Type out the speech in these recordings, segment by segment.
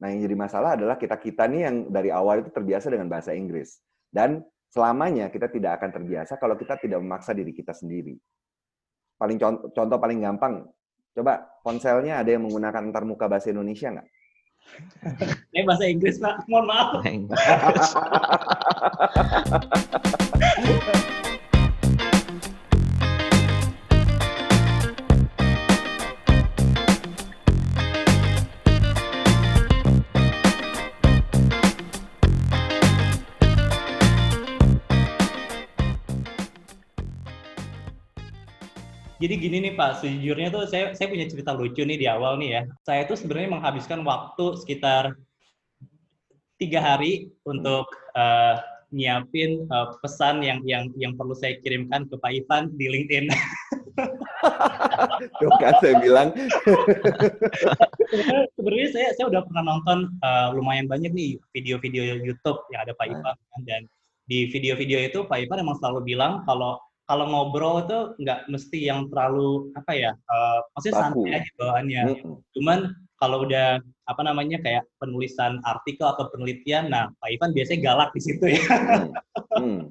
Nah, yang jadi masalah adalah kita-kita nih yang dari awal itu terbiasa dengan bahasa Inggris. Dan selamanya kita tidak akan terbiasa kalau kita tidak memaksa diri kita sendiri. Paling contoh, contoh paling gampang, coba ponselnya ada yang menggunakan antarmuka bahasa Indonesia nggak? Ini bahasa Inggris, Pak. Mohon maaf. Jadi gini nih Pak, sejujurnya tuh saya saya punya cerita lucu nih di awal nih ya. Saya tuh sebenarnya menghabiskan waktu sekitar tiga hari untuk uh, nyiapin uh, pesan yang yang yang perlu saya kirimkan ke Pak Ivan di LinkedIn. Tuh kan saya bilang. sebenarnya saya saya udah pernah nonton uh, lumayan banyak nih video-video YouTube yang ada Pak nah. Ivan dan di video-video itu Pak Ivan emang selalu bilang kalau kalau ngobrol itu nggak mesti yang terlalu apa ya uh, maksudnya Baku. santai aja bawaannya hmm. cuman kalau udah apa namanya kayak penulisan artikel atau penelitian nah Pak Ivan biasanya galak di situ ya hmm.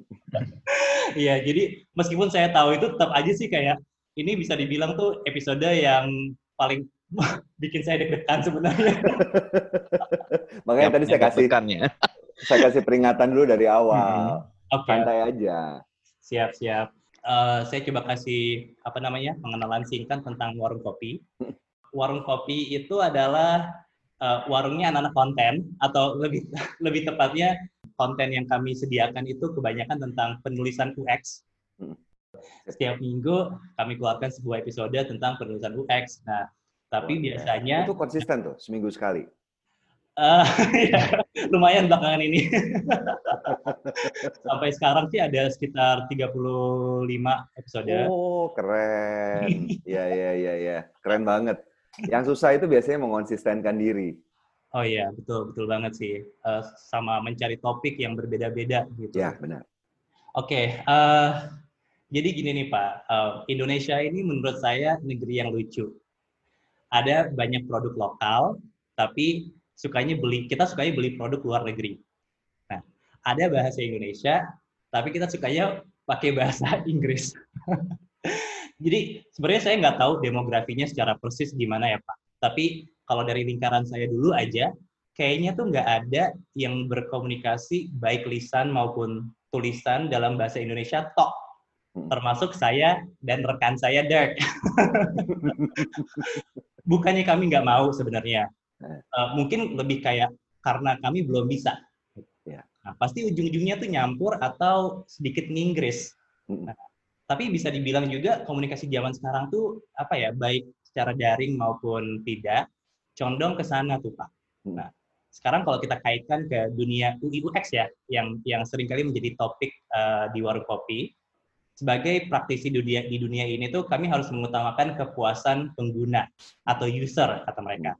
Iya, hmm. jadi meskipun saya tahu itu tetap aja sih kayak ini bisa dibilang tuh episode yang paling bikin saya deg-degan sebenarnya. Makanya ya, tadi saya kasih ya. saya kasih peringatan dulu dari awal. Hmm. Okay. Santai aja. Siap, siap uh, saya coba kasih apa namanya pengenalan singkat tentang warung kopi. Warung kopi itu adalah uh, warungnya anak-anak konten atau lebih lebih tepatnya konten yang kami sediakan itu kebanyakan tentang penulisan UX. Setiap minggu kami keluarkan sebuah episode tentang penulisan UX. Nah, tapi biasanya itu konsisten tuh seminggu sekali. Uh, ya, lumayan belakangan ini. Sampai sekarang sih ada sekitar 35 episode. Oh, keren. Iya, iya, iya, iya. Keren banget. Yang susah itu biasanya mengonsistenkan diri. Oh iya, betul, betul banget sih. Uh, sama mencari topik yang berbeda-beda gitu. Ya, benar. Oke, okay, uh, jadi gini nih Pak, uh, Indonesia ini menurut saya negeri yang lucu. Ada banyak produk lokal, tapi sukanya beli kita sukanya beli produk luar negeri. Nah, ada bahasa Indonesia, tapi kita sukanya pakai bahasa Inggris. Jadi sebenarnya saya nggak tahu demografinya secara persis gimana ya Pak. Tapi kalau dari lingkaran saya dulu aja, kayaknya tuh nggak ada yang berkomunikasi baik lisan maupun tulisan dalam bahasa Indonesia tok. Hmm. Termasuk saya dan rekan saya Dirk. Bukannya kami nggak mau sebenarnya, Uh, mungkin lebih kayak karena kami belum bisa. Ya. Nah, pasti ujung-ujungnya tuh nyampur atau sedikit nginggris. Nah, tapi bisa dibilang juga komunikasi zaman sekarang tuh apa ya, baik secara daring maupun tidak, condong ke sana tuh Pak. Nah, sekarang kalau kita kaitkan ke dunia UI UX ya, yang yang sering kali menjadi topik uh, di warung kopi, sebagai praktisi dunia di dunia ini tuh kami harus mengutamakan kepuasan pengguna atau user kata mereka.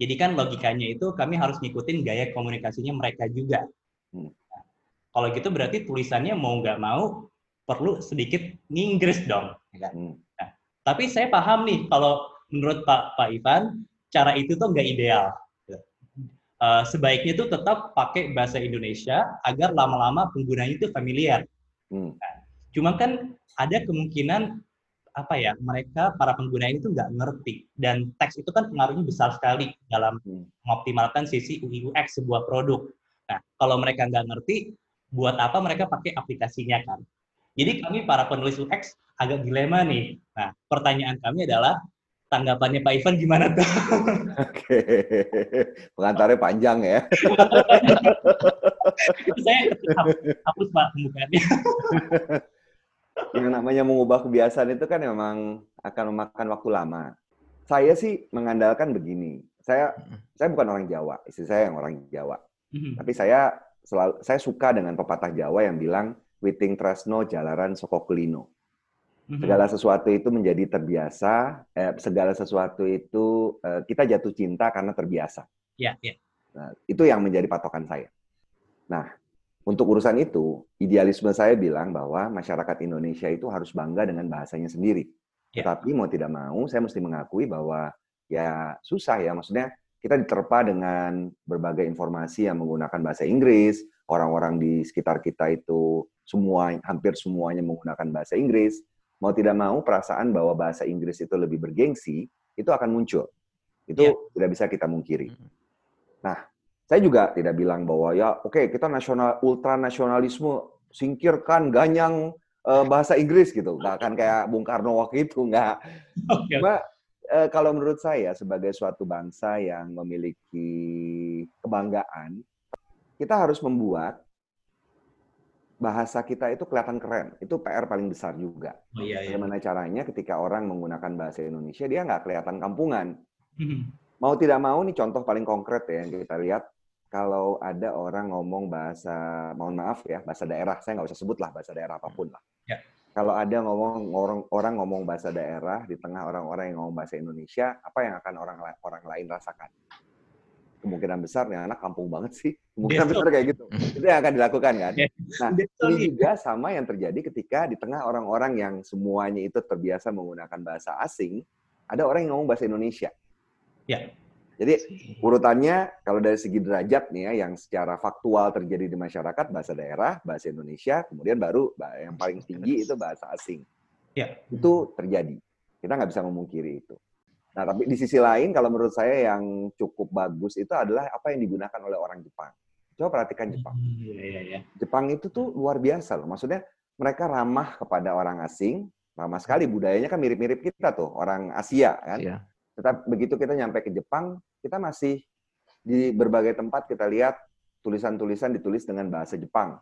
Jadi kan logikanya itu kami harus ngikutin gaya komunikasinya mereka juga. Hmm. Kalau gitu berarti tulisannya mau nggak mau perlu sedikit nginggris dong. Ya kan? Hmm. Nah, tapi saya paham nih kalau menurut Pak Pak Ivan cara itu tuh nggak ideal. Uh, sebaiknya itu tetap pakai bahasa Indonesia agar lama-lama penggunanya itu familiar. Hmm. Nah, cuma kan ada kemungkinan apa ya mereka para pengguna ini tuh nggak ngerti dan teks itu kan pengaruhnya besar sekali dalam hmm. mengoptimalkan sisi UI UX sebuah produk. Nah kalau mereka nggak ngerti, buat apa mereka pakai aplikasinya kan? Jadi kami para penulis UX agak dilema nih. Nah pertanyaan kami adalah tanggapannya Pak Ivan gimana tuh? Oke, pengantarnya panjang ya. Saya hapus Pak pembukaannya yang namanya mengubah kebiasaan itu kan memang akan memakan waktu lama. Saya sih mengandalkan begini. Saya saya bukan orang Jawa, istri saya yang orang Jawa. Mm-hmm. Tapi saya selalu saya suka dengan pepatah Jawa yang bilang witing tresno jalaran soko. Mm-hmm. Segala sesuatu itu menjadi terbiasa, eh, segala sesuatu itu eh, kita jatuh cinta karena terbiasa. Iya, yeah, iya. Yeah. Nah, itu yang menjadi patokan saya. Nah, untuk urusan itu, idealisme saya bilang bahwa masyarakat Indonesia itu harus bangga dengan bahasanya sendiri. Yeah. Tetapi mau tidak mau, saya mesti mengakui bahwa ya susah ya. Maksudnya kita diterpa dengan berbagai informasi yang menggunakan bahasa Inggris, orang-orang di sekitar kita itu semua hampir semuanya menggunakan bahasa Inggris, mau tidak mau perasaan bahwa bahasa Inggris itu lebih bergengsi itu akan muncul. Itu yeah. tidak bisa kita mungkiri. Nah, saya juga tidak bilang bahwa ya oke okay, kita nasional ultra nasionalisme singkirkan ganyang uh, bahasa Inggris gitu. Nggak akan kayak Bung Karno waktu itu nggak. Okay. Cuma uh, kalau menurut saya sebagai suatu bangsa yang memiliki kebanggaan, kita harus membuat bahasa kita itu kelihatan keren. Itu PR paling besar juga. Oh, iya, iya. Bagaimana caranya ketika orang menggunakan bahasa Indonesia, dia nggak kelihatan kampungan. Hmm. Mau tidak mau, nih contoh paling konkret ya yang kita lihat, kalau ada orang ngomong bahasa, mohon maaf ya, bahasa daerah, saya nggak usah sebut lah bahasa daerah apa pun lah. Ya. Kalau ada ngomong orang orang ngomong bahasa daerah di tengah orang-orang yang ngomong bahasa Indonesia, apa yang akan orang orang lain rasakan? kemungkinan besar nih anak kampung banget sih. Kemungkinan besar kayak gitu. Itu yang akan dilakukan kan. Nah, ini juga sama yang terjadi ketika di tengah orang-orang yang semuanya itu terbiasa menggunakan bahasa asing, ada orang yang ngomong bahasa Indonesia. Ya. Jadi urutannya kalau dari segi derajat nih ya, yang secara faktual terjadi di masyarakat bahasa daerah, bahasa Indonesia, kemudian baru yang paling tinggi itu bahasa asing. Ya. Itu terjadi. Kita nggak bisa memungkiri itu. Nah, tapi di sisi lain, kalau menurut saya yang cukup bagus itu adalah apa yang digunakan oleh orang Jepang. Coba perhatikan Jepang. Iya, iya, iya. Jepang itu tuh luar biasa loh. Maksudnya mereka ramah kepada orang asing, ramah sekali budayanya kan mirip-mirip kita tuh, orang Asia kan. Iya. Tetapi begitu kita nyampe ke Jepang, kita masih di berbagai tempat kita lihat tulisan-tulisan ditulis dengan bahasa Jepang.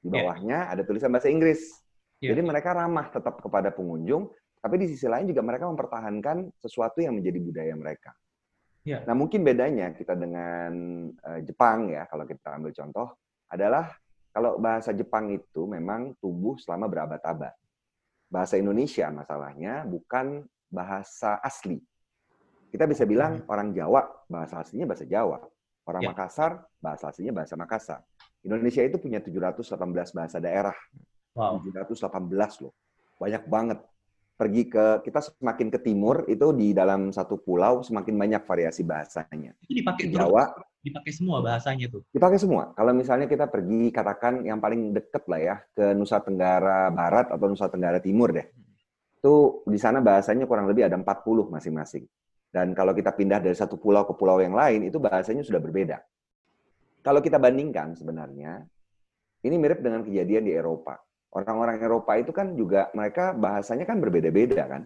Di bawahnya ada tulisan bahasa Inggris. Jadi mereka ramah tetap kepada pengunjung, tapi di sisi lain juga mereka mempertahankan sesuatu yang menjadi budaya mereka. Ya. Nah mungkin bedanya kita dengan uh, Jepang ya, kalau kita ambil contoh, adalah kalau bahasa Jepang itu memang tumbuh selama berabad-abad. Bahasa Indonesia masalahnya bukan bahasa asli. Kita bisa bilang hmm. orang Jawa, bahasa aslinya bahasa Jawa. Orang ya. Makassar, bahasa aslinya bahasa Makassar. Indonesia itu punya 718 bahasa daerah. Wow. 718 loh. Banyak banget pergi ke kita semakin ke timur itu di dalam satu pulau semakin banyak variasi bahasanya. Itu dipakai di Jawa dipakai semua bahasanya tuh. Dipakai semua. Kalau misalnya kita pergi katakan yang paling deket lah ya ke Nusa Tenggara Barat atau Nusa Tenggara Timur deh. Itu di sana bahasanya kurang lebih ada 40 masing-masing. Dan kalau kita pindah dari satu pulau ke pulau yang lain itu bahasanya sudah berbeda. Kalau kita bandingkan sebenarnya ini mirip dengan kejadian di Eropa orang-orang Eropa itu kan juga mereka bahasanya kan berbeda-beda kan.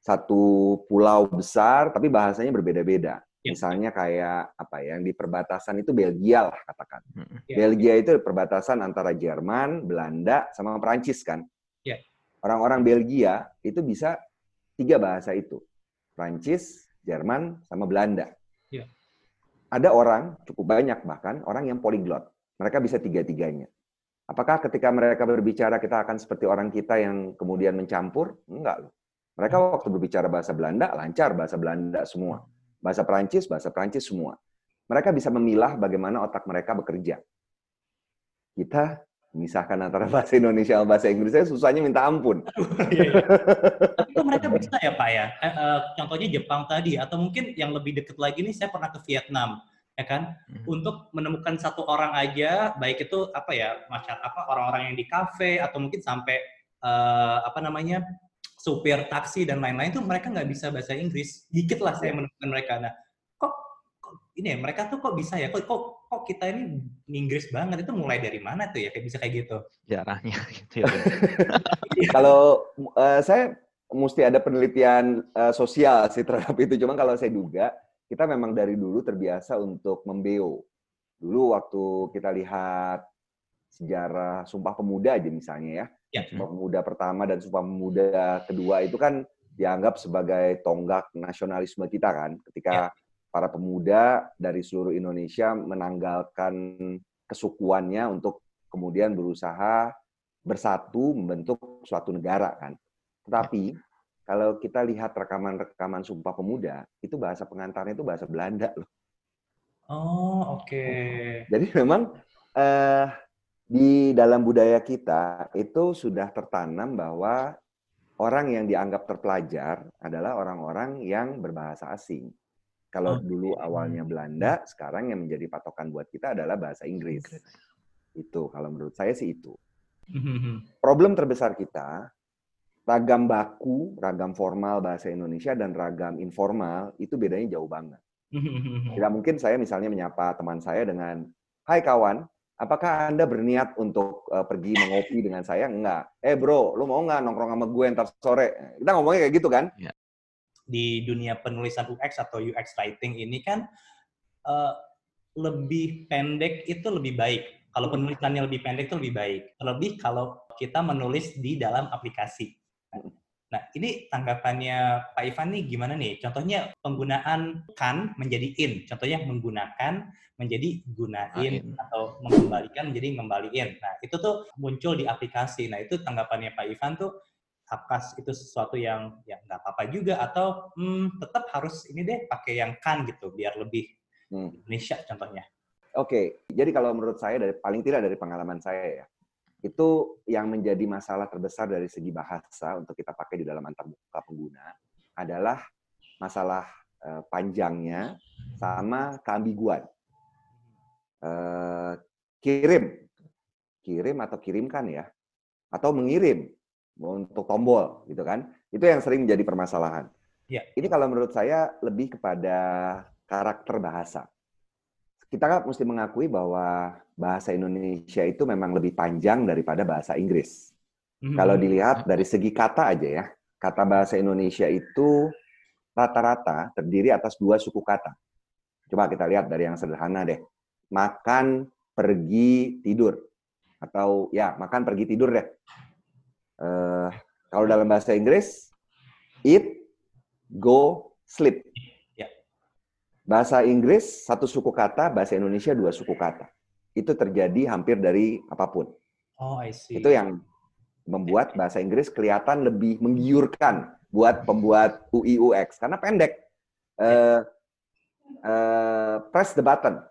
Satu pulau besar tapi bahasanya berbeda-beda. Ya. Misalnya kayak apa ya, yang di perbatasan itu Belgia lah katakan. Ya. Belgia itu perbatasan antara Jerman, Belanda sama Perancis kan. Ya. Orang-orang Belgia itu bisa tiga bahasa itu. Perancis, Jerman sama Belanda. Ya. Ada orang cukup banyak bahkan orang yang poliglot. Mereka bisa tiga-tiganya. Apakah ketika mereka berbicara kita akan seperti orang kita yang kemudian mencampur? Enggak loh. Mereka waktu berbicara bahasa Belanda lancar bahasa Belanda semua. Bahasa Perancis, bahasa Perancis semua. Mereka bisa memilah bagaimana otak mereka bekerja. Kita memisahkan antara bahasa Indonesia dan bahasa Inggris saya susahnya minta ampun. Iya, iya. Tapi kok mereka bisa ya Pak ya? Eh, eh, contohnya Jepang tadi atau mungkin yang lebih dekat lagi nih saya pernah ke Vietnam ya kan hmm. untuk menemukan satu orang aja baik itu apa ya masyarakat apa orang-orang yang di kafe atau mungkin sampai uh, apa namanya supir taksi dan lain-lain itu mereka nggak bisa bahasa Inggris dikit lah saya iya. menemukan mereka nah kok, kok ini ya mereka tuh kok bisa ya kok kok, kok kita ini Inggris banget itu mulai dari mana tuh ya kayak bisa kayak gitu jarangnya gitu ya kalau uh, saya mesti ada penelitian uh, sosial sih terhadap itu cuma kalau saya duga kita memang dari dulu terbiasa untuk membeo. Dulu waktu kita lihat sejarah Sumpah Pemuda aja misalnya ya. ya. Sumpah Pemuda pertama dan Sumpah Pemuda kedua itu kan dianggap sebagai tonggak nasionalisme kita kan. Ketika ya. Para pemuda dari seluruh Indonesia menanggalkan kesukuannya untuk kemudian berusaha bersatu membentuk suatu negara kan. Tetapi kalau kita lihat rekaman-rekaman Sumpah Pemuda, itu bahasa pengantarnya itu bahasa Belanda loh. Oh, oke. Okay. Jadi memang eh, di dalam budaya kita itu sudah tertanam bahwa orang yang dianggap terpelajar adalah orang-orang yang berbahasa asing. Kalau dulu awalnya Belanda, sekarang yang menjadi patokan buat kita adalah bahasa Inggris. Itu kalau menurut saya sih itu. Problem terbesar kita ragam baku, ragam formal bahasa Indonesia dan ragam informal itu bedanya jauh banget. Tidak mungkin saya misalnya menyapa teman saya dengan, Hai kawan, apakah Anda berniat untuk uh, pergi mengopi dengan saya? Enggak. Eh bro, lu mau nggak nongkrong sama gue ntar sore? Kita ngomongnya kayak gitu kan? Ya. Di dunia penulisan UX atau UX writing ini kan uh, lebih pendek itu lebih baik. Kalau penulisannya lebih pendek itu lebih baik. Terlebih kalau kita menulis di dalam aplikasi. Nah, ini tanggapannya Pak Ivan nih gimana nih? Contohnya penggunaan kan menjadi in. Contohnya menggunakan menjadi gunain atau mengembalikan menjadi ngembaliin. Nah, itu tuh muncul di aplikasi. Nah, itu tanggapannya Pak Ivan tuh apakah itu sesuatu yang ya nggak apa-apa juga atau hmm, tetap harus ini deh pakai yang kan gitu biar lebih hmm. Indonesia contohnya. Oke, okay. jadi kalau menurut saya dari paling tidak dari pengalaman saya ya, itu yang menjadi masalah terbesar dari segi bahasa untuk kita pakai di dalam antarmuka pengguna adalah masalah uh, panjangnya sama keambiguan. Uh, kirim, kirim atau kirimkan ya, atau mengirim untuk tombol gitu kan, itu yang sering menjadi permasalahan. Ya. Ini kalau menurut saya lebih kepada karakter bahasa kita kan mesti mengakui bahwa bahasa Indonesia itu memang lebih panjang daripada bahasa Inggris. Hmm. Kalau dilihat dari segi kata aja ya, kata bahasa Indonesia itu rata-rata terdiri atas dua suku kata. Coba kita lihat dari yang sederhana deh. Makan, pergi, tidur. Atau ya, makan, pergi, tidur deh. Uh, kalau dalam bahasa Inggris, eat, go, sleep. Bahasa Inggris satu suku kata, bahasa Indonesia dua suku kata. Itu terjadi hampir dari apa pun. Oh, I see. Itu yang membuat bahasa Inggris kelihatan lebih menggiurkan buat pembuat UI UX karena pendek. Uh, uh, press the button.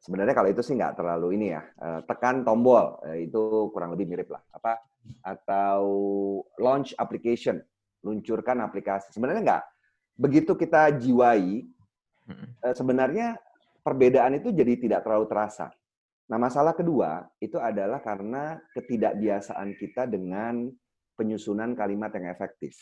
Sebenarnya kalau itu sih nggak terlalu ini ya. Uh, tekan tombol uh, itu kurang lebih mirip lah. Apa atau launch application, luncurkan aplikasi. Sebenarnya nggak. Begitu kita jiwai hmm. sebenarnya perbedaan itu jadi tidak terlalu terasa. Nah, masalah kedua itu adalah karena ketidakbiasaan kita dengan penyusunan kalimat yang efektif.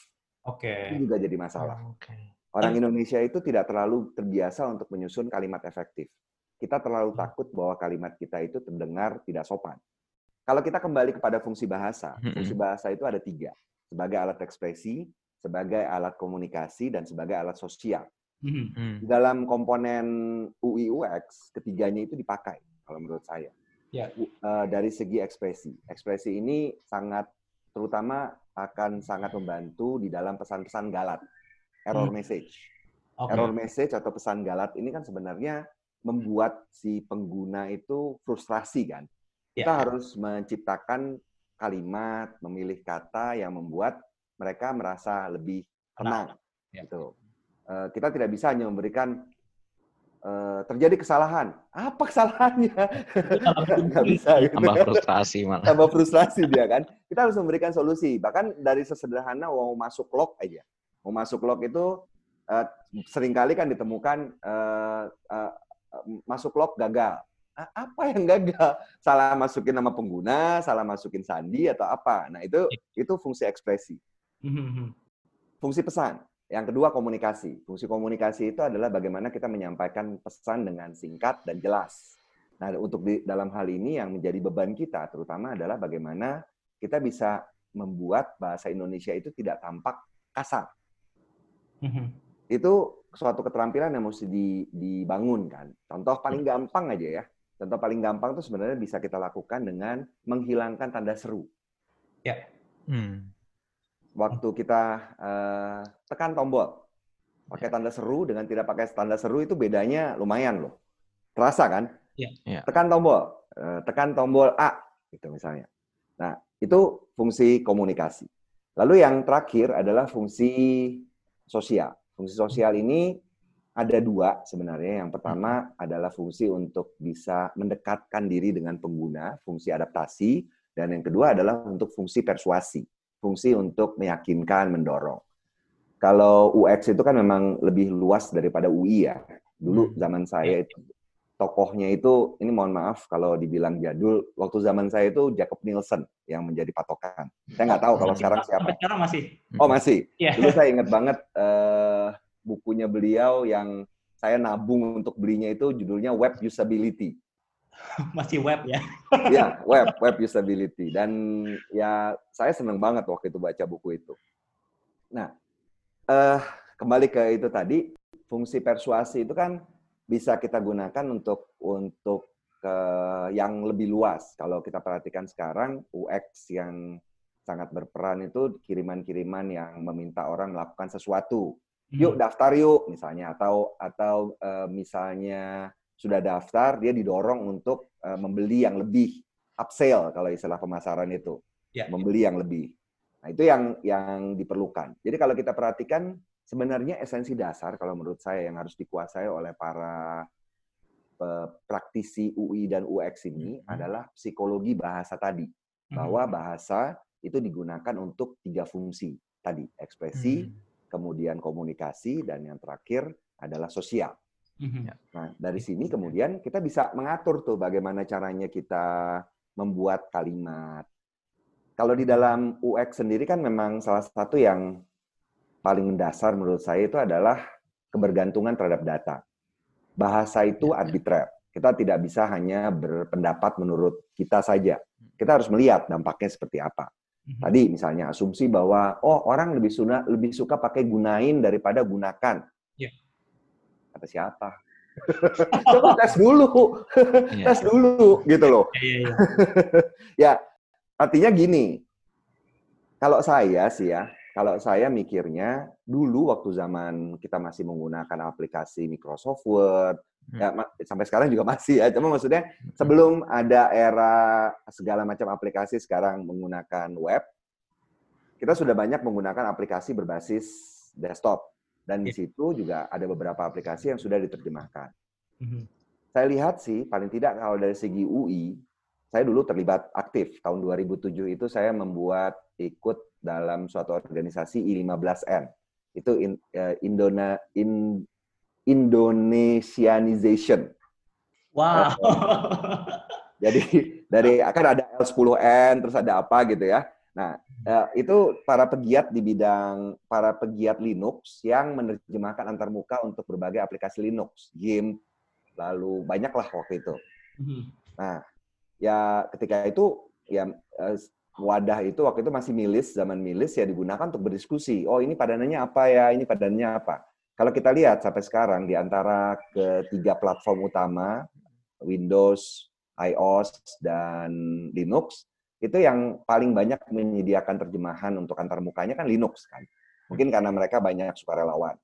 Oke. Okay. Itu juga jadi masalah. Oh, okay. Orang Indonesia itu tidak terlalu terbiasa untuk menyusun kalimat efektif. Kita terlalu hmm. takut bahwa kalimat kita itu terdengar tidak sopan. Kalau kita kembali kepada fungsi bahasa, fungsi bahasa itu ada tiga. Sebagai alat ekspresi, sebagai alat komunikasi, dan sebagai alat sosial. Hmm. hmm. Dalam komponen UI UX, ketiganya itu dipakai kalau menurut saya. Yeah. Ya. Uh, dari segi ekspresi. Ekspresi ini sangat terutama akan sangat membantu di dalam pesan-pesan galat. Error hmm. message. Okay. Error message atau pesan galat ini kan sebenarnya membuat si pengguna itu frustrasi kan. Yeah. Kita harus menciptakan kalimat, memilih kata yang membuat mereka merasa lebih tenang. Yeah. Gitu. Eh, kita tidak bisa hanya memberikan uh, terjadi kesalahan. Apa kesalahannya? Nggak bisa. Gitu. Tambah frustrasi malah. Tambah frustrasi dia kan. Kita harus memberikan solusi. Bahkan dari sesederhana mau masuk log aja. Mau masuk log itu uh, sering kali kan ditemukan uh, uh, masuk log gagal. Apa yang gagal? Salah masukin nama pengguna, salah masukin sandi atau apa? Nah itu iya. itu fungsi ekspresi. Mhm. Fungsi pesan yang kedua komunikasi. Fungsi komunikasi itu adalah bagaimana kita menyampaikan pesan dengan singkat dan jelas. Nah, untuk di dalam hal ini yang menjadi beban kita terutama adalah bagaimana kita bisa membuat bahasa Indonesia itu tidak tampak kasar. Mm-hmm. Itu suatu keterampilan yang mesti dibangun kan. Contoh paling mm-hmm. gampang aja ya. Contoh paling gampang itu sebenarnya bisa kita lakukan dengan menghilangkan tanda seru. Ya. Hmm waktu kita uh, tekan tombol pakai tanda seru dengan tidak pakai tanda seru itu bedanya lumayan loh terasa kan ya. ya. tekan tombol uh, tekan tombol A gitu misalnya nah itu fungsi komunikasi lalu yang terakhir adalah fungsi sosial fungsi sosial ini ada dua sebenarnya yang pertama adalah fungsi untuk bisa mendekatkan diri dengan pengguna fungsi adaptasi dan yang kedua adalah untuk fungsi persuasi fungsi untuk meyakinkan, mendorong. kalau UX itu kan memang lebih luas daripada UI ya. Dulu hmm. zaman saya itu tokohnya itu ini mohon maaf kalau dibilang jadul waktu zaman saya itu Jacob Nielsen yang menjadi patokan saya nggak tahu kalau sekarang siapa sekarang masih oh masih yeah. dulu saya ingat banget uh, bukunya beliau yang saya nabung untuk belinya itu judulnya Web Usability masih web ya ya web web usability dan ya saya senang banget waktu itu baca buku itu nah uh, kembali ke itu tadi fungsi persuasi itu kan bisa kita gunakan untuk untuk ke yang lebih luas. Kalau kita perhatikan sekarang UX yang sangat berperan itu kiriman-kiriman yang meminta orang melakukan sesuatu. Hmm. Yuk daftar yuk misalnya atau atau uh, misalnya sudah daftar dia didorong untuk uh, membeli yang lebih upsell kalau istilah pemasaran itu. Yeah. Membeli yang lebih. Nah, itu yang yang diperlukan. Jadi kalau kita perhatikan sebenarnya esensi dasar kalau menurut saya yang harus dikuasai oleh para praktisi UI dan UX ini hmm. adalah psikologi bahasa tadi. Hmm. Bahwa bahasa itu digunakan untuk tiga fungsi tadi, ekspresi, hmm. Kemudian komunikasi, dan yang terakhir adalah sosial. Hmm. Ya. Nah, dari sini kemudian kita bisa mengatur tuh bagaimana caranya kita membuat kalimat. Kalau di dalam UX sendiri kan memang salah satu yang paling mendasar menurut saya itu adalah kebergantungan terhadap data. Bahasa itu ya, ya. arbitrer. Kita tidak bisa hanya berpendapat menurut kita saja. Kita harus melihat dampaknya seperti apa. Mhm. Tadi misalnya asumsi bahwa oh orang lebih suka lebih suka pakai gunain daripada gunakan. Ya. Kata siapa? Coba tes dulu, ya. tes dulu gitu loh. Ya, ya, ya. ya, artinya gini. Kalau saya sih ya, kalau saya mikirnya dulu waktu zaman kita masih menggunakan aplikasi Microsoft Word, hmm. ya sampai sekarang juga masih ya. Cuma maksudnya hmm. sebelum ada era segala macam aplikasi sekarang menggunakan web, kita sudah banyak menggunakan aplikasi berbasis desktop dan di iya. situ juga ada beberapa aplikasi yang sudah diterjemahkan. Hmm. Saya lihat sih paling tidak kalau dari segi UI, saya dulu terlibat aktif tahun 2007 itu saya membuat ikut dalam suatu organisasi I15N. Itu in, uh, Indona, in, Indonesianization. Wow. Uh, jadi dari akan ada L10N terus ada apa gitu ya. Nah, uh, itu para pegiat di bidang para pegiat Linux yang menerjemahkan antarmuka untuk berbagai aplikasi Linux, game, lalu banyaklah waktu itu. Mhm. Nah, ya ketika itu ya wadah itu waktu itu masih milis, zaman milis ya digunakan untuk berdiskusi. Oh ini padanannya apa ya, ini padanannya apa. Kalau kita lihat sampai sekarang di antara ketiga platform utama, Windows, iOS, dan Linux, itu yang paling banyak menyediakan terjemahan untuk antar mukanya kan Linux kan. Mungkin karena mereka banyak sukarelawan.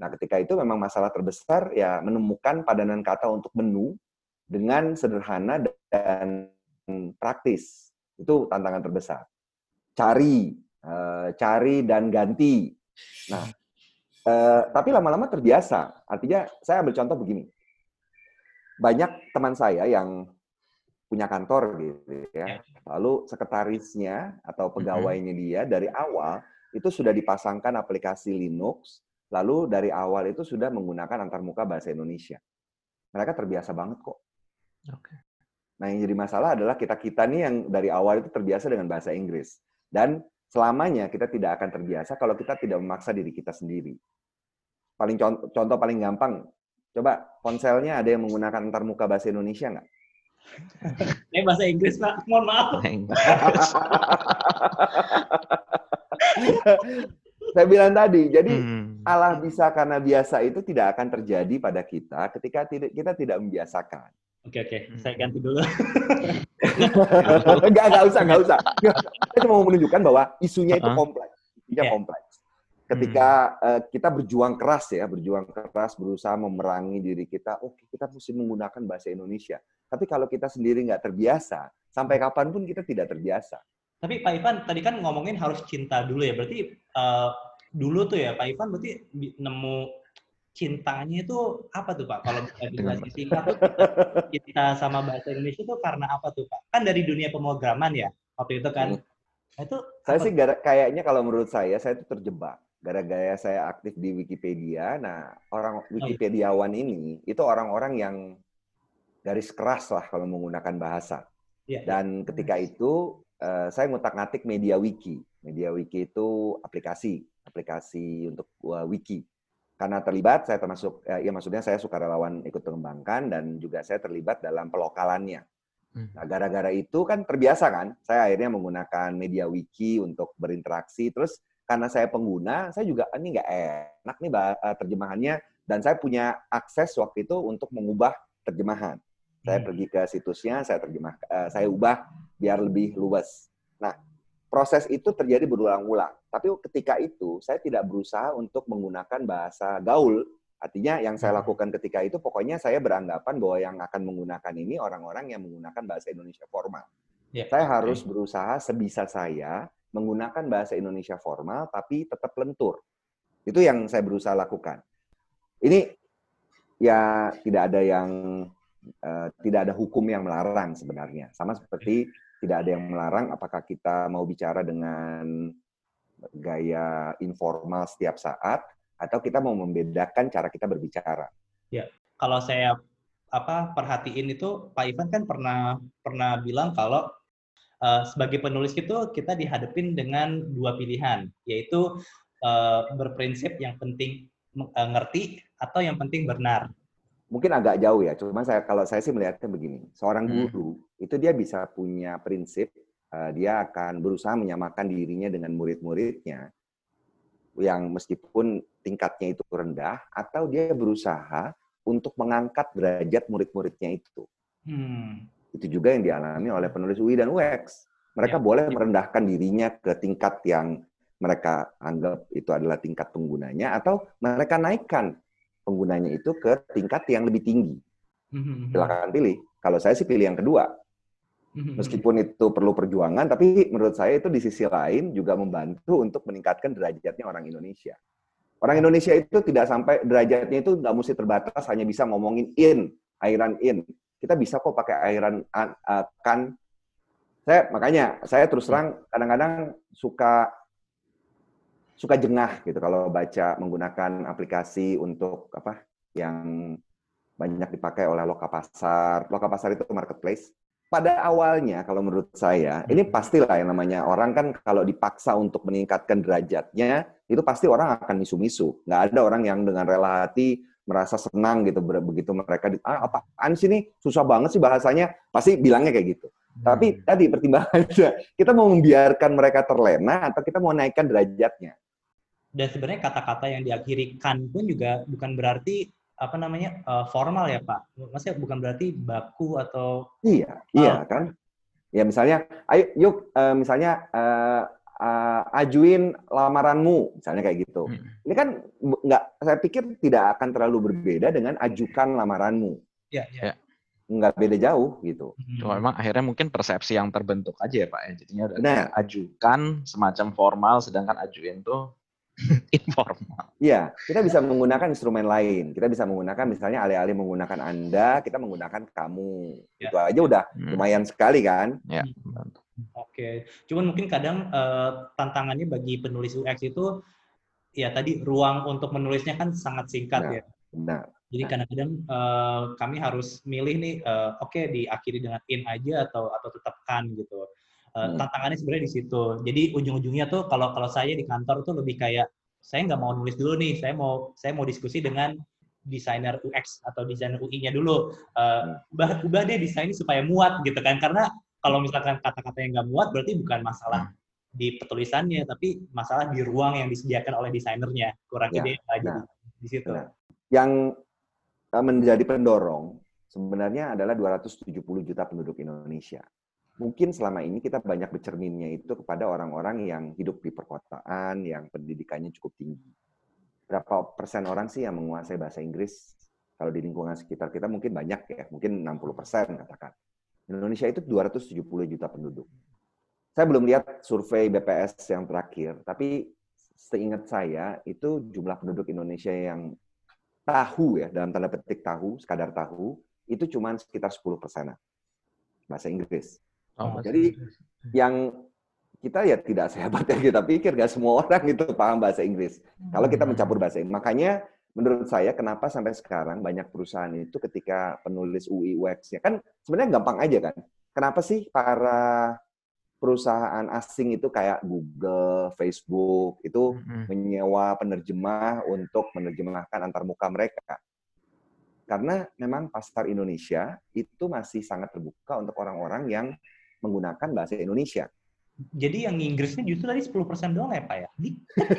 Nah ketika itu memang masalah terbesar ya menemukan padanan kata untuk menu dengan sederhana dan praktis itu tantangan terbesar. Cari, uh, cari dan ganti. Nah, uh, tapi lama-lama terbiasa. Artinya, saya ambil contoh begini. Banyak teman saya yang punya kantor gitu ya. ya. Lalu sekretarisnya atau pegawainya dia dari awal itu sudah dipasangkan aplikasi Linux, lalu dari awal itu sudah menggunakan antarmuka bahasa Indonesia. Mereka terbiasa banget kok. Oke. Nah, yang jadi masalah adalah kita-kita nih yang dari awal itu terbiasa dengan bahasa Inggris. Dan selamanya kita tidak akan terbiasa kalau kita tidak memaksa diri kita sendiri. Paling contoh, contoh paling gampang, coba ponselnya ada yang menggunakan antarmuka bahasa Indonesia nggak? Ini bahasa Inggris, Pak. Mohon maaf. Saya bilang tadi, jadi hmm. Allah bisa karena biasa itu tidak akan terjadi pada kita ketika kita tidak membiasakan. Oke oke, saya ganti dulu. enggak enggak usah enggak usah. Saya cuma mau menunjukkan bahwa isunya itu kompleks, isunya yeah. kompleks. Ketika hmm. uh, kita berjuang keras ya, berjuang keras, berusaha memerangi diri kita, oke okay, kita mesti menggunakan bahasa Indonesia. Tapi kalau kita sendiri nggak terbiasa, sampai kapan pun kita tidak terbiasa. Tapi Pak Ivan tadi kan ngomongin harus cinta dulu ya, berarti uh, dulu tuh ya Pak Ivan berarti nemu cintanya itu apa tuh Pak? Kalau bisa dijelasin singkat tuh kita sama bahasa Indonesia itu karena apa tuh Pak? Kan dari dunia pemrograman ya waktu itu kan. Hmm. Nah, itu saya sih gara, kayaknya kalau menurut saya saya itu terjebak. gara-gara saya aktif di Wikipedia. Nah, orang Wikipediawan ini itu orang-orang yang garis keras lah kalau menggunakan bahasa. Ya, Dan ya. ketika itu uh, saya ngutak-ngatik Media Wiki. Media Wiki itu aplikasi, aplikasi untuk uh, wiki. Karena terlibat, saya termasuk, ya maksudnya saya suka relawan ikut mengembangkan dan juga saya terlibat dalam pelokalannya. Hmm. Nah, gara-gara itu kan terbiasa kan, saya akhirnya menggunakan media wiki untuk berinteraksi. Terus karena saya pengguna, saya juga ini nggak enak nih uh, terjemahannya dan saya punya akses waktu itu untuk mengubah terjemahan. Saya hmm. pergi ke situsnya, saya terjemah, uh, saya ubah biar lebih luas. Nah, proses itu terjadi berulang-ulang. Tapi ketika itu saya tidak berusaha untuk menggunakan bahasa gaul. Artinya yang saya hmm. lakukan ketika itu pokoknya saya beranggapan bahwa yang akan menggunakan ini orang-orang yang menggunakan bahasa Indonesia formal. Yeah. Saya harus berusaha sebisa saya menggunakan bahasa Indonesia formal tapi tetap lentur. Itu yang saya berusaha lakukan. Ini ya tidak ada yang uh, tidak ada hukum yang melarang sebenarnya. Sama seperti tidak ada yang melarang apakah kita mau bicara dengan gaya informal setiap saat atau kita mau membedakan cara kita berbicara. Ya, kalau saya apa perhatiin itu Pak Ivan kan pernah pernah bilang kalau uh, sebagai penulis itu kita dihadapin dengan dua pilihan, yaitu uh, berprinsip yang penting uh, ngerti atau yang penting benar. Mungkin agak jauh ya, cuma saya kalau saya sih melihatnya begini, seorang hmm. guru hmm. itu dia bisa punya prinsip, uh, dia akan berusaha menyamakan dirinya dengan murid-muridnya yang meskipun tingkatnya itu rendah, atau dia berusaha untuk mengangkat derajat murid-muridnya itu. Hmm itu juga yang dialami oleh penulis UI dan UX. Mereka ya. boleh merendahkan dirinya ke tingkat yang mereka anggap itu adalah tingkat penggunanya, atau mereka naikkan penggunanya itu ke tingkat yang lebih tinggi. Hmm. Silakan pilih. Kalau saya sih pilih yang kedua. Hmm. Meskipun itu perlu perjuangan, tapi menurut saya itu di sisi lain juga membantu untuk meningkatkan derajatnya orang Indonesia. Orang Indonesia itu tidak sampai derajatnya itu nggak mesti terbatas hanya bisa ngomongin in, airan in kita bisa kok pakai airan uh, kan. Saya makanya saya terus terang kadang-kadang suka suka jengah gitu kalau baca menggunakan aplikasi untuk apa yang banyak dipakai oleh loka pasar. Loka pasar itu marketplace. Pada awalnya kalau menurut saya, ini pastilah yang namanya orang kan kalau dipaksa untuk meningkatkan derajatnya, itu pasti orang akan misu-misu. Nggak ada orang yang dengan rela hati merasa senang gitu begitu mereka di, ah apaan sih nih susah banget sih bahasanya pasti bilangnya kayak gitu hmm. tapi tadi pertimbangannya kita mau membiarkan mereka terlena atau kita mau naikkan derajatnya dan sebenarnya kata-kata yang diakhiri kan pun juga bukan berarti apa namanya uh, formal ya pak maksudnya bukan berarti baku atau iya uh, iya kan ya misalnya ayo yuk uh, misalnya uh, uh, ajuin lamaranmu, misalnya kayak gitu. Hmm. Ini kan nggak, saya pikir tidak akan terlalu berbeda dengan ajukan lamaranmu. Iya, iya. Ya. Nggak beda jauh gitu. Hmm. Cuma memang akhirnya mungkin persepsi yang terbentuk aja ya Pak. Ya. Jadinya nah. ajukan semacam formal, sedangkan ajuin tuh informal. Iya, kita bisa menggunakan instrumen lain. Kita bisa menggunakan misalnya alih-alih menggunakan Anda, kita menggunakan kamu. Ya. Itu aja udah hmm. lumayan sekali kan? Ya. Oke, cuman mungkin kadang uh, tantangannya bagi penulis UX itu ya tadi ruang untuk menulisnya kan sangat singkat nah, ya. Benar. Jadi kadang-kadang uh, kami harus milih nih, uh, oke okay, diakhiri dengan in aja atau atau tetap kan gitu. Uh, hmm. Tantangannya sebenarnya di situ. Jadi ujung-ujungnya tuh kalau kalau saya di kantor tuh lebih kayak saya nggak mau nulis dulu nih, saya mau saya mau diskusi dengan desainer UX atau desainer UI-nya dulu. Uh, ubah ubah deh desainnya supaya muat gitu kan, karena kalau misalkan kata-kata yang nggak muat berarti bukan masalah hmm. di petulisannya tapi masalah di ruang yang disediakan oleh desainernya kurang ya, ide aja nah, di situ nah. yang eh, menjadi pendorong sebenarnya adalah 270 juta penduduk Indonesia mungkin selama ini kita banyak bercerminnya itu kepada orang-orang yang hidup di perkotaan yang pendidikannya cukup tinggi berapa persen orang sih yang menguasai bahasa Inggris kalau di lingkungan sekitar kita mungkin banyak ya mungkin 60 persen katakan Indonesia itu 270 juta penduduk. Saya belum lihat survei BPS yang terakhir, tapi seingat saya itu jumlah penduduk Indonesia yang tahu ya, dalam tanda petik tahu, sekadar tahu, itu cuma sekitar 10 persen bahasa Inggris. Oh, Jadi Inggris. yang kita ya tidak sehebat yang kita pikir. Gak semua orang itu paham bahasa Inggris. Kalau kita hmm. mencampur bahasa Inggris. Makanya menurut saya kenapa sampai sekarang banyak perusahaan itu ketika penulis UI UX ya kan sebenarnya gampang aja kan. Kenapa sih para perusahaan asing itu kayak Google, Facebook itu mm-hmm. menyewa penerjemah untuk menerjemahkan antar muka mereka. Karena memang pasar Indonesia itu masih sangat terbuka untuk orang-orang yang menggunakan bahasa Indonesia. Jadi yang Inggrisnya justru tadi 10% doang ya Pak ya?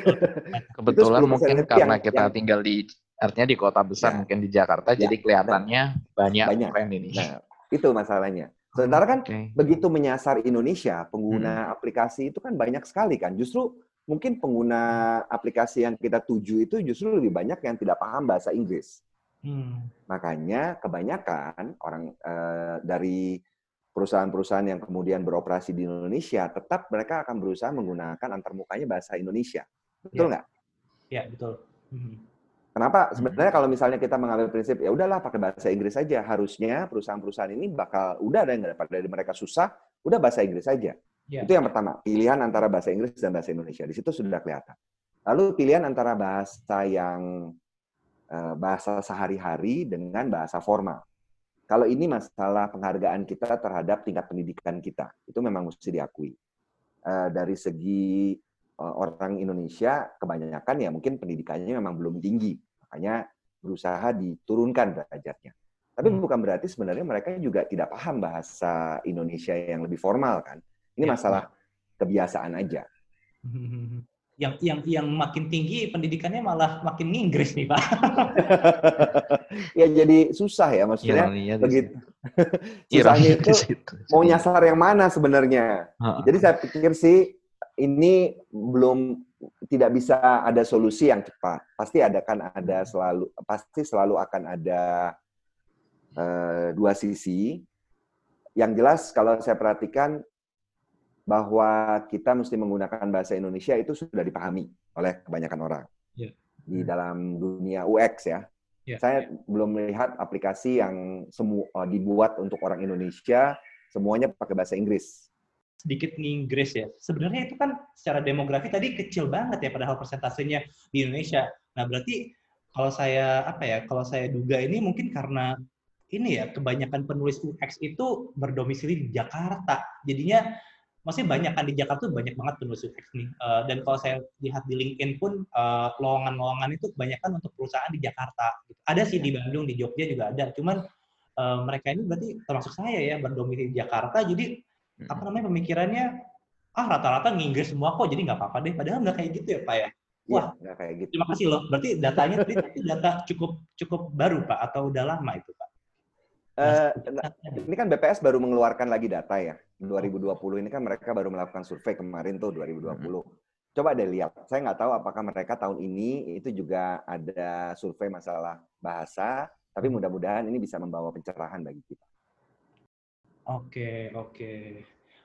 Kebetulan mungkin karena yang, kita yang, tinggal di artinya di kota besar ya, mungkin di Jakarta ya, jadi kelihatannya nah, banyak, banyak friend ini. Nah, itu masalahnya. Sementara kan okay. begitu menyasar Indonesia, pengguna hmm. aplikasi itu kan banyak sekali kan. Justru mungkin pengguna aplikasi yang kita tuju itu justru lebih banyak yang tidak paham bahasa Inggris. Hmm. Makanya kebanyakan orang uh, dari perusahaan-perusahaan yang kemudian beroperasi di Indonesia, tetap mereka akan berusaha menggunakan antarmukanya bahasa Indonesia. Betul ya. nggak? Ya, betul. Hmm. Kenapa? Sebenarnya kalau misalnya kita mengambil prinsip ya udahlah pakai bahasa Inggris saja, harusnya perusahaan-perusahaan ini bakal udah ada yang daripada dari mereka susah, udah bahasa Inggris saja. Ya. Itu yang pertama, pilihan antara bahasa Inggris dan bahasa Indonesia. Di situ sudah kelihatan. Lalu pilihan antara bahasa yang eh, bahasa sehari-hari dengan bahasa formal. Kalau ini masalah penghargaan kita terhadap tingkat pendidikan kita, itu memang mesti diakui. Uh, dari segi uh, orang Indonesia, kebanyakan ya mungkin pendidikannya memang belum tinggi, makanya berusaha diturunkan derajatnya. Tapi hmm. bukan berarti sebenarnya mereka juga tidak paham bahasa Indonesia yang lebih formal kan. Ini ya, masalah kebiasaan aja. Yang yang yang makin tinggi pendidikannya malah makin Inggris nih pak. ya jadi susah ya maksudnya ya, begitu. Susahnya itu mau nyasar yang mana sebenarnya. Jadi saya pikir sih ini belum tidak bisa ada solusi yang cepat. Pasti ada kan ada selalu pasti selalu akan ada uh, dua sisi. Yang jelas kalau saya perhatikan bahwa kita mesti menggunakan bahasa Indonesia itu sudah dipahami oleh kebanyakan orang yeah. di dalam dunia UX ya. Yeah. Saya belum melihat aplikasi yang semua uh, dibuat untuk orang Indonesia semuanya pakai bahasa Inggris. Sedikit Inggris ya. Sebenarnya itu kan secara demografi tadi kecil banget ya padahal persentasenya di Indonesia. Nah berarti kalau saya apa ya kalau saya duga ini mungkin karena ini ya kebanyakan penulis UX itu berdomisili di Jakarta. Jadinya masih banyak kan di Jakarta tuh banyak banget penulis UX nih. Uh, dan kalau saya lihat di LinkedIn pun uh, lowongan-lowongan itu kebanyakan untuk perusahaan di Jakarta. Ada sih di Bandung, di Jogja juga ada. Cuman uh, mereka ini berarti termasuk saya ya berdomisili di Jakarta. Jadi hmm. apa namanya pemikirannya ah rata-rata nginggris semua kok jadi nggak apa-apa deh. Padahal nggak kayak gitu ya Pak ya. Iya, Wah, ya, kayak gitu. Terima kasih loh. Berarti datanya tadi data cukup cukup baru Pak atau udah lama itu Pak? Uh, ini kan BPS baru mengeluarkan lagi data ya. 2020 ini kan mereka baru melakukan survei kemarin tuh 2020. Hmm. Coba deh lihat. Saya nggak tahu apakah mereka tahun ini itu juga ada survei masalah bahasa, tapi mudah-mudahan ini bisa membawa pencerahan bagi kita. Oke, oke.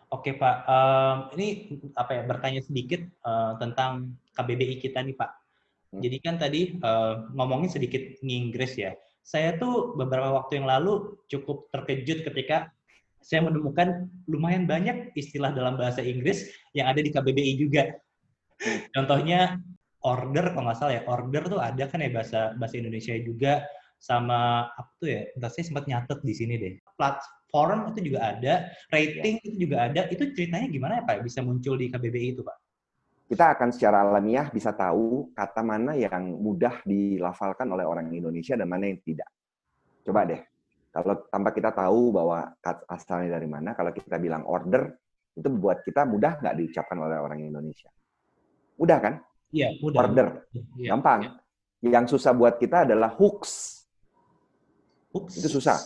Oke, Pak. Um, ini apa ya bertanya sedikit uh, tentang KBBI kita nih, Pak. Hmm. Jadi kan tadi uh, ngomongin sedikit Inggris ya saya tuh beberapa waktu yang lalu cukup terkejut ketika saya menemukan lumayan banyak istilah dalam bahasa Inggris yang ada di KBBI juga. Contohnya order, kalau nggak salah ya, order tuh ada kan ya bahasa bahasa Indonesia juga sama apa tuh ya? Entah saya sempat nyatet di sini deh. Platform itu juga ada, rating itu juga ada. Itu ceritanya gimana ya Pak? Bisa muncul di KBBI itu Pak? Kita akan secara alamiah bisa tahu kata mana yang mudah dilafalkan oleh orang Indonesia dan mana yang tidak. Coba deh, kalau tanpa kita tahu bahwa asalnya dari mana, kalau kita bilang order, itu buat kita mudah nggak diucapkan oleh orang Indonesia? Mudah kan? Iya, mudah. Order, ya, gampang. Ya. Yang susah buat kita adalah hooks. Hooks? Itu susah.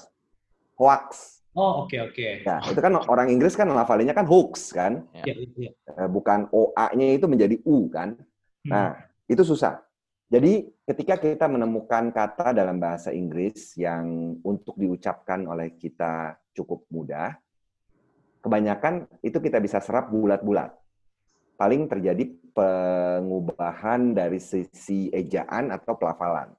Hoax. Oh oke okay, oke. Okay. Nah itu kan orang Inggris kan lafalinnya kan hooks kan, ya, ya. bukan OA-nya itu menjadi U kan. Hmm. Nah itu susah. Jadi ketika kita menemukan kata dalam bahasa Inggris yang untuk diucapkan oleh kita cukup mudah, kebanyakan itu kita bisa serap bulat-bulat. Paling terjadi pengubahan dari sisi ejaan atau pelafalan.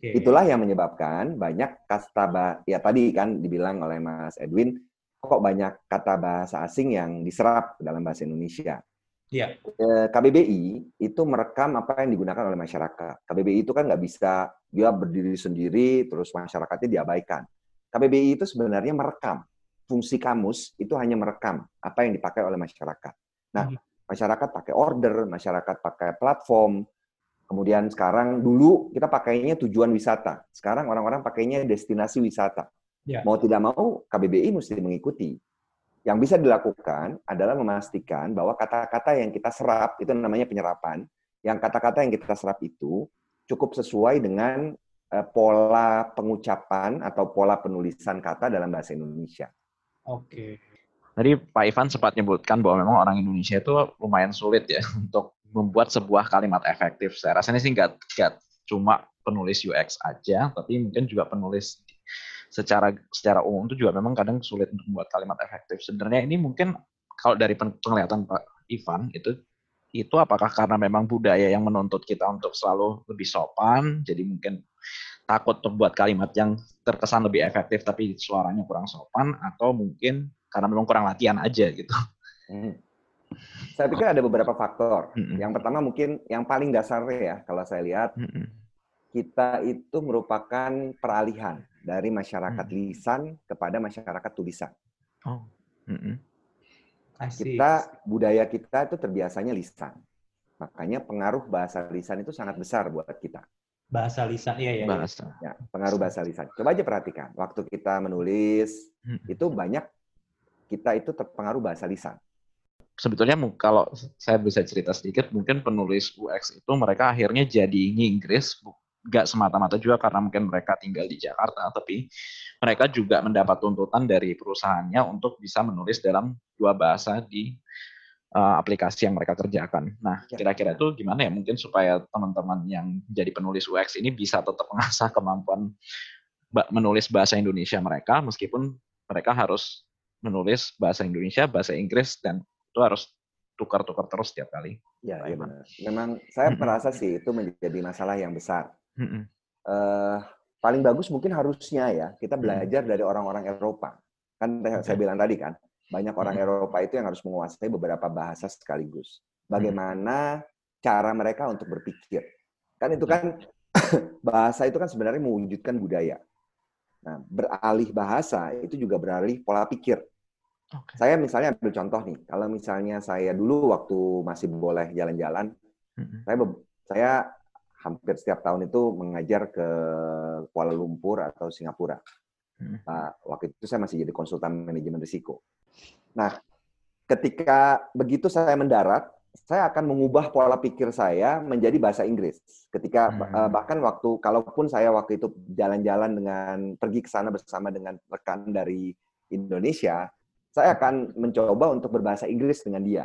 Okay. Itulah yang menyebabkan banyak kasta ya tadi kan dibilang oleh Mas Edwin kok banyak kata bahasa asing yang diserap dalam bahasa Indonesia. Iya. KBBI itu merekam apa yang digunakan oleh masyarakat. KBBI itu kan nggak bisa dia berdiri sendiri terus masyarakatnya diabaikan. KBBI itu sebenarnya merekam. Fungsi kamus itu hanya merekam apa yang dipakai oleh masyarakat. Nah, hmm. masyarakat pakai order, masyarakat pakai platform. Kemudian sekarang dulu kita pakainya tujuan wisata. Sekarang orang-orang pakainya destinasi wisata. Ya. Mau tidak mau KBBI mesti mengikuti. Yang bisa dilakukan adalah memastikan bahwa kata-kata yang kita serap, itu namanya penyerapan, yang kata-kata yang kita serap itu cukup sesuai dengan uh, pola pengucapan atau pola penulisan kata dalam bahasa Indonesia. Oke. Tadi Pak Ivan sempat menyebutkan bahwa memang orang Indonesia itu lumayan sulit ya untuk membuat sebuah kalimat efektif. Saya rasa ini sih nggak cuma penulis UX aja, tapi mungkin juga penulis secara secara umum itu juga memang kadang sulit untuk membuat kalimat efektif. Sebenarnya ini mungkin kalau dari penglihatan Pak Ivan itu itu apakah karena memang budaya yang menuntut kita untuk selalu lebih sopan, jadi mungkin takut untuk buat kalimat yang terkesan lebih efektif tapi suaranya kurang sopan, atau mungkin karena memang kurang latihan aja gitu. Hmm. Saya pikir ada beberapa faktor. Hmm. Yang pertama mungkin yang paling dasar ya kalau saya lihat hmm. kita itu merupakan peralihan dari masyarakat hmm. lisan kepada masyarakat tulisan. Oh. Hmm. Kita budaya kita itu terbiasanya lisan. Makanya pengaruh bahasa lisan itu sangat besar buat kita. Bahasa lisan, iya ya. Bahasa. Ya, pengaruh bahasa lisan. Coba aja perhatikan, waktu kita menulis hmm. itu banyak kita itu terpengaruh bahasa lisan. Sebetulnya kalau saya bisa cerita sedikit, mungkin penulis UX itu mereka akhirnya jadi Inggris nggak semata-mata juga karena mungkin mereka tinggal di Jakarta, tapi mereka juga mendapat tuntutan dari perusahaannya untuk bisa menulis dalam dua bahasa di uh, aplikasi yang mereka kerjakan. Nah, ya. kira-kira itu gimana ya? Mungkin supaya teman-teman yang jadi penulis UX ini bisa tetap mengasah kemampuan menulis bahasa Indonesia mereka, meskipun mereka harus menulis bahasa Indonesia, bahasa Inggris, dan itu harus tukar-tukar terus setiap kali. Ya, ya benar. Memang saya merasa sih itu menjadi masalah yang besar. Uh, paling bagus mungkin harusnya ya kita belajar dari orang-orang Eropa. Kan okay. saya bilang tadi kan, banyak orang. Eropa itu yang harus menguasai beberapa bahasa sekaligus. Bagaimana cara mereka untuk berpikir. Kan itu kan bahasa itu kan sebenarnya mewujudkan budaya. Nah, beralih bahasa itu juga beralih pola pikir. Okay. Saya misalnya ambil contoh nih, kalau misalnya saya dulu waktu masih boleh jalan-jalan, mm-hmm. saya saya hampir setiap tahun itu mengajar ke Kuala Lumpur atau Singapura. Hmm. Uh, waktu itu saya masih jadi konsultan manajemen risiko. Nah, ketika begitu saya mendarat, saya akan mengubah pola pikir saya menjadi bahasa Inggris. Ketika hmm. uh, bahkan waktu kalaupun saya waktu itu jalan-jalan dengan pergi ke sana bersama dengan rekan dari Indonesia, saya akan mencoba untuk berbahasa Inggris dengan dia.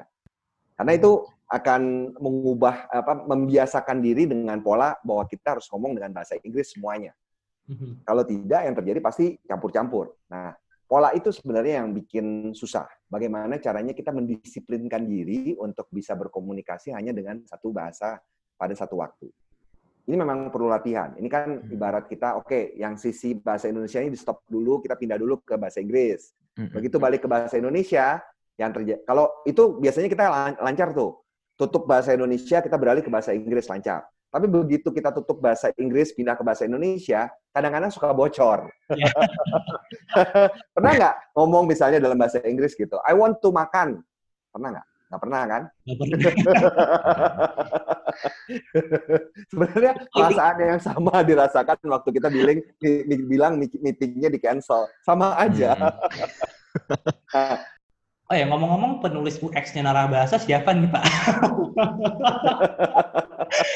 Karena itu akan mengubah apa membiasakan diri dengan pola bahwa kita harus ngomong dengan bahasa Inggris semuanya. Mm-hmm. Kalau tidak yang terjadi pasti campur-campur. Nah, pola itu sebenarnya yang bikin susah. Bagaimana caranya kita mendisiplinkan diri untuk bisa berkomunikasi hanya dengan satu bahasa pada satu waktu. Ini memang perlu latihan. Ini kan mm-hmm. ibarat kita, oke, okay, yang sisi bahasa Indonesia ini di stop dulu, kita pindah dulu ke bahasa Inggris. Begitu balik ke bahasa Indonesia, yang terjadi kalau itu biasanya kita lancar tuh. Tutup bahasa Indonesia kita beralih ke bahasa Inggris lancar. Tapi begitu kita tutup bahasa Inggris pindah ke bahasa Indonesia kadang-kadang suka bocor. Yeah. pernah nggak ngomong misalnya dalam bahasa Inggris gitu I want to makan. Pernah nggak nggak pernah kan sebenarnya perasaan yang sama dirasakan waktu kita bilang bilang meetingnya di cancel sama aja hmm. Oh ya, ngomong-ngomong penulis UX-nya Narabahasa siapa nih Pak?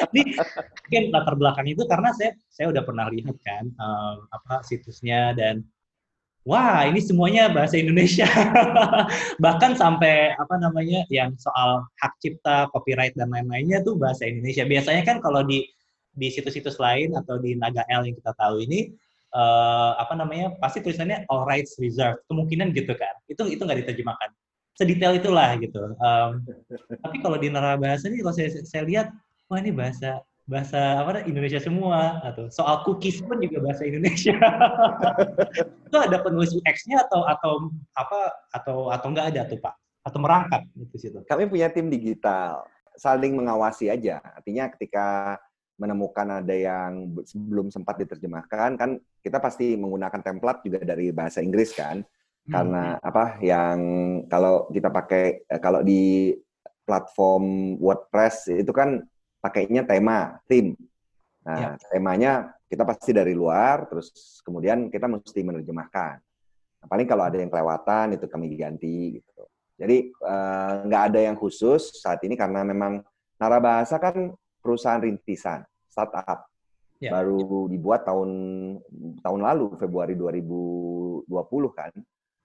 Ini mungkin latar belakang itu karena saya saya udah pernah lihat kan um, apa situsnya dan wah ini semuanya bahasa Indonesia. Bahkan sampai apa namanya yang soal hak cipta, copyright dan lain-lainnya tuh bahasa Indonesia. Biasanya kan kalau di di situs-situs lain atau di Naga L yang kita tahu ini uh, apa namanya pasti tulisannya all rights reserved kemungkinan gitu kan itu itu nggak diterjemahkan sedetail itulah gitu um, tapi kalau di bahasa ini kalau saya, saya lihat wah ini bahasa bahasa apa Indonesia semua atau soal cookies pun juga bahasa Indonesia. itu ada penulis UX-nya atau atau apa atau atau enggak ada tuh Pak? Atau merangkap itu situ? Kami punya tim digital, saling mengawasi aja. Artinya ketika menemukan ada yang belum sempat diterjemahkan kan kita pasti menggunakan template juga dari bahasa Inggris kan hmm. karena apa yang kalau kita pakai eh, kalau di platform WordPress itu kan pakainya tema, tim. Nah, ya. temanya kita pasti dari luar, terus kemudian kita mesti menerjemahkan. Nah, paling kalau ada yang kelewatan itu kami ganti gitu. Jadi eh, nggak uh, ada yang khusus saat ini karena memang Narabahasa kan perusahaan rintisan, startup. Ya. Baru dibuat tahun tahun lalu Februari 2020 kan.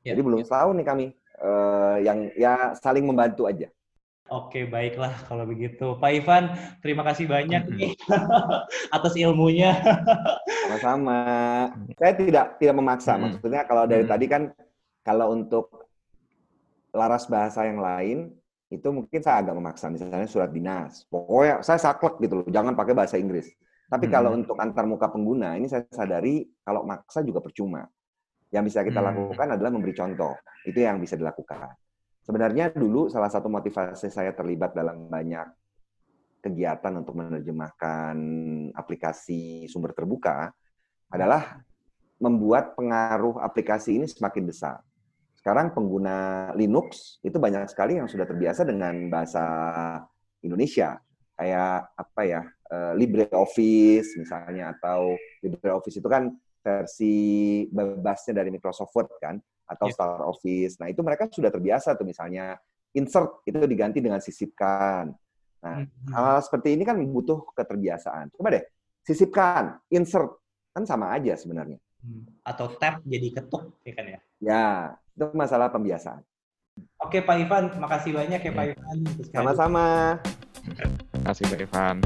Ya. Jadi belum ya. setahun nih kami uh, yang ya saling membantu aja. Oke, baiklah kalau begitu. Pak Ivan, terima kasih banyak nih atas ilmunya. Sama-sama. Saya tidak tidak memaksa. Hmm. Maksudnya kalau dari hmm. tadi kan kalau untuk laras bahasa yang lain itu mungkin saya agak memaksa. Misalnya surat dinas. Pokoknya saya saklek gitu loh, jangan pakai bahasa Inggris. Tapi hmm. kalau untuk antar muka pengguna ini saya sadari kalau maksa juga percuma. Yang bisa kita hmm. lakukan adalah memberi contoh. Itu yang bisa dilakukan. Sebenarnya dulu salah satu motivasi saya terlibat dalam banyak kegiatan untuk menerjemahkan aplikasi sumber terbuka adalah membuat pengaruh aplikasi ini semakin besar. Sekarang pengguna Linux itu banyak sekali yang sudah terbiasa dengan bahasa Indonesia. Kayak apa ya, eh, LibreOffice misalnya, atau LibreOffice itu kan versi bebasnya dari Microsoft Word kan atau yeah. Star Office. Nah, itu mereka sudah terbiasa tuh misalnya insert itu diganti dengan sisipkan. Nah, hmm. hal seperti ini kan butuh keterbiasaan. Coba deh, sisipkan, insert kan sama aja sebenarnya. Hmm. Atau tab jadi ketuk, ya kan ya? Ya, itu masalah pembiasaan. Oke Pak Ivan, makasih banyak ya Pak iya. Ivan. Sama-sama. Terima kasih Pak Ivan.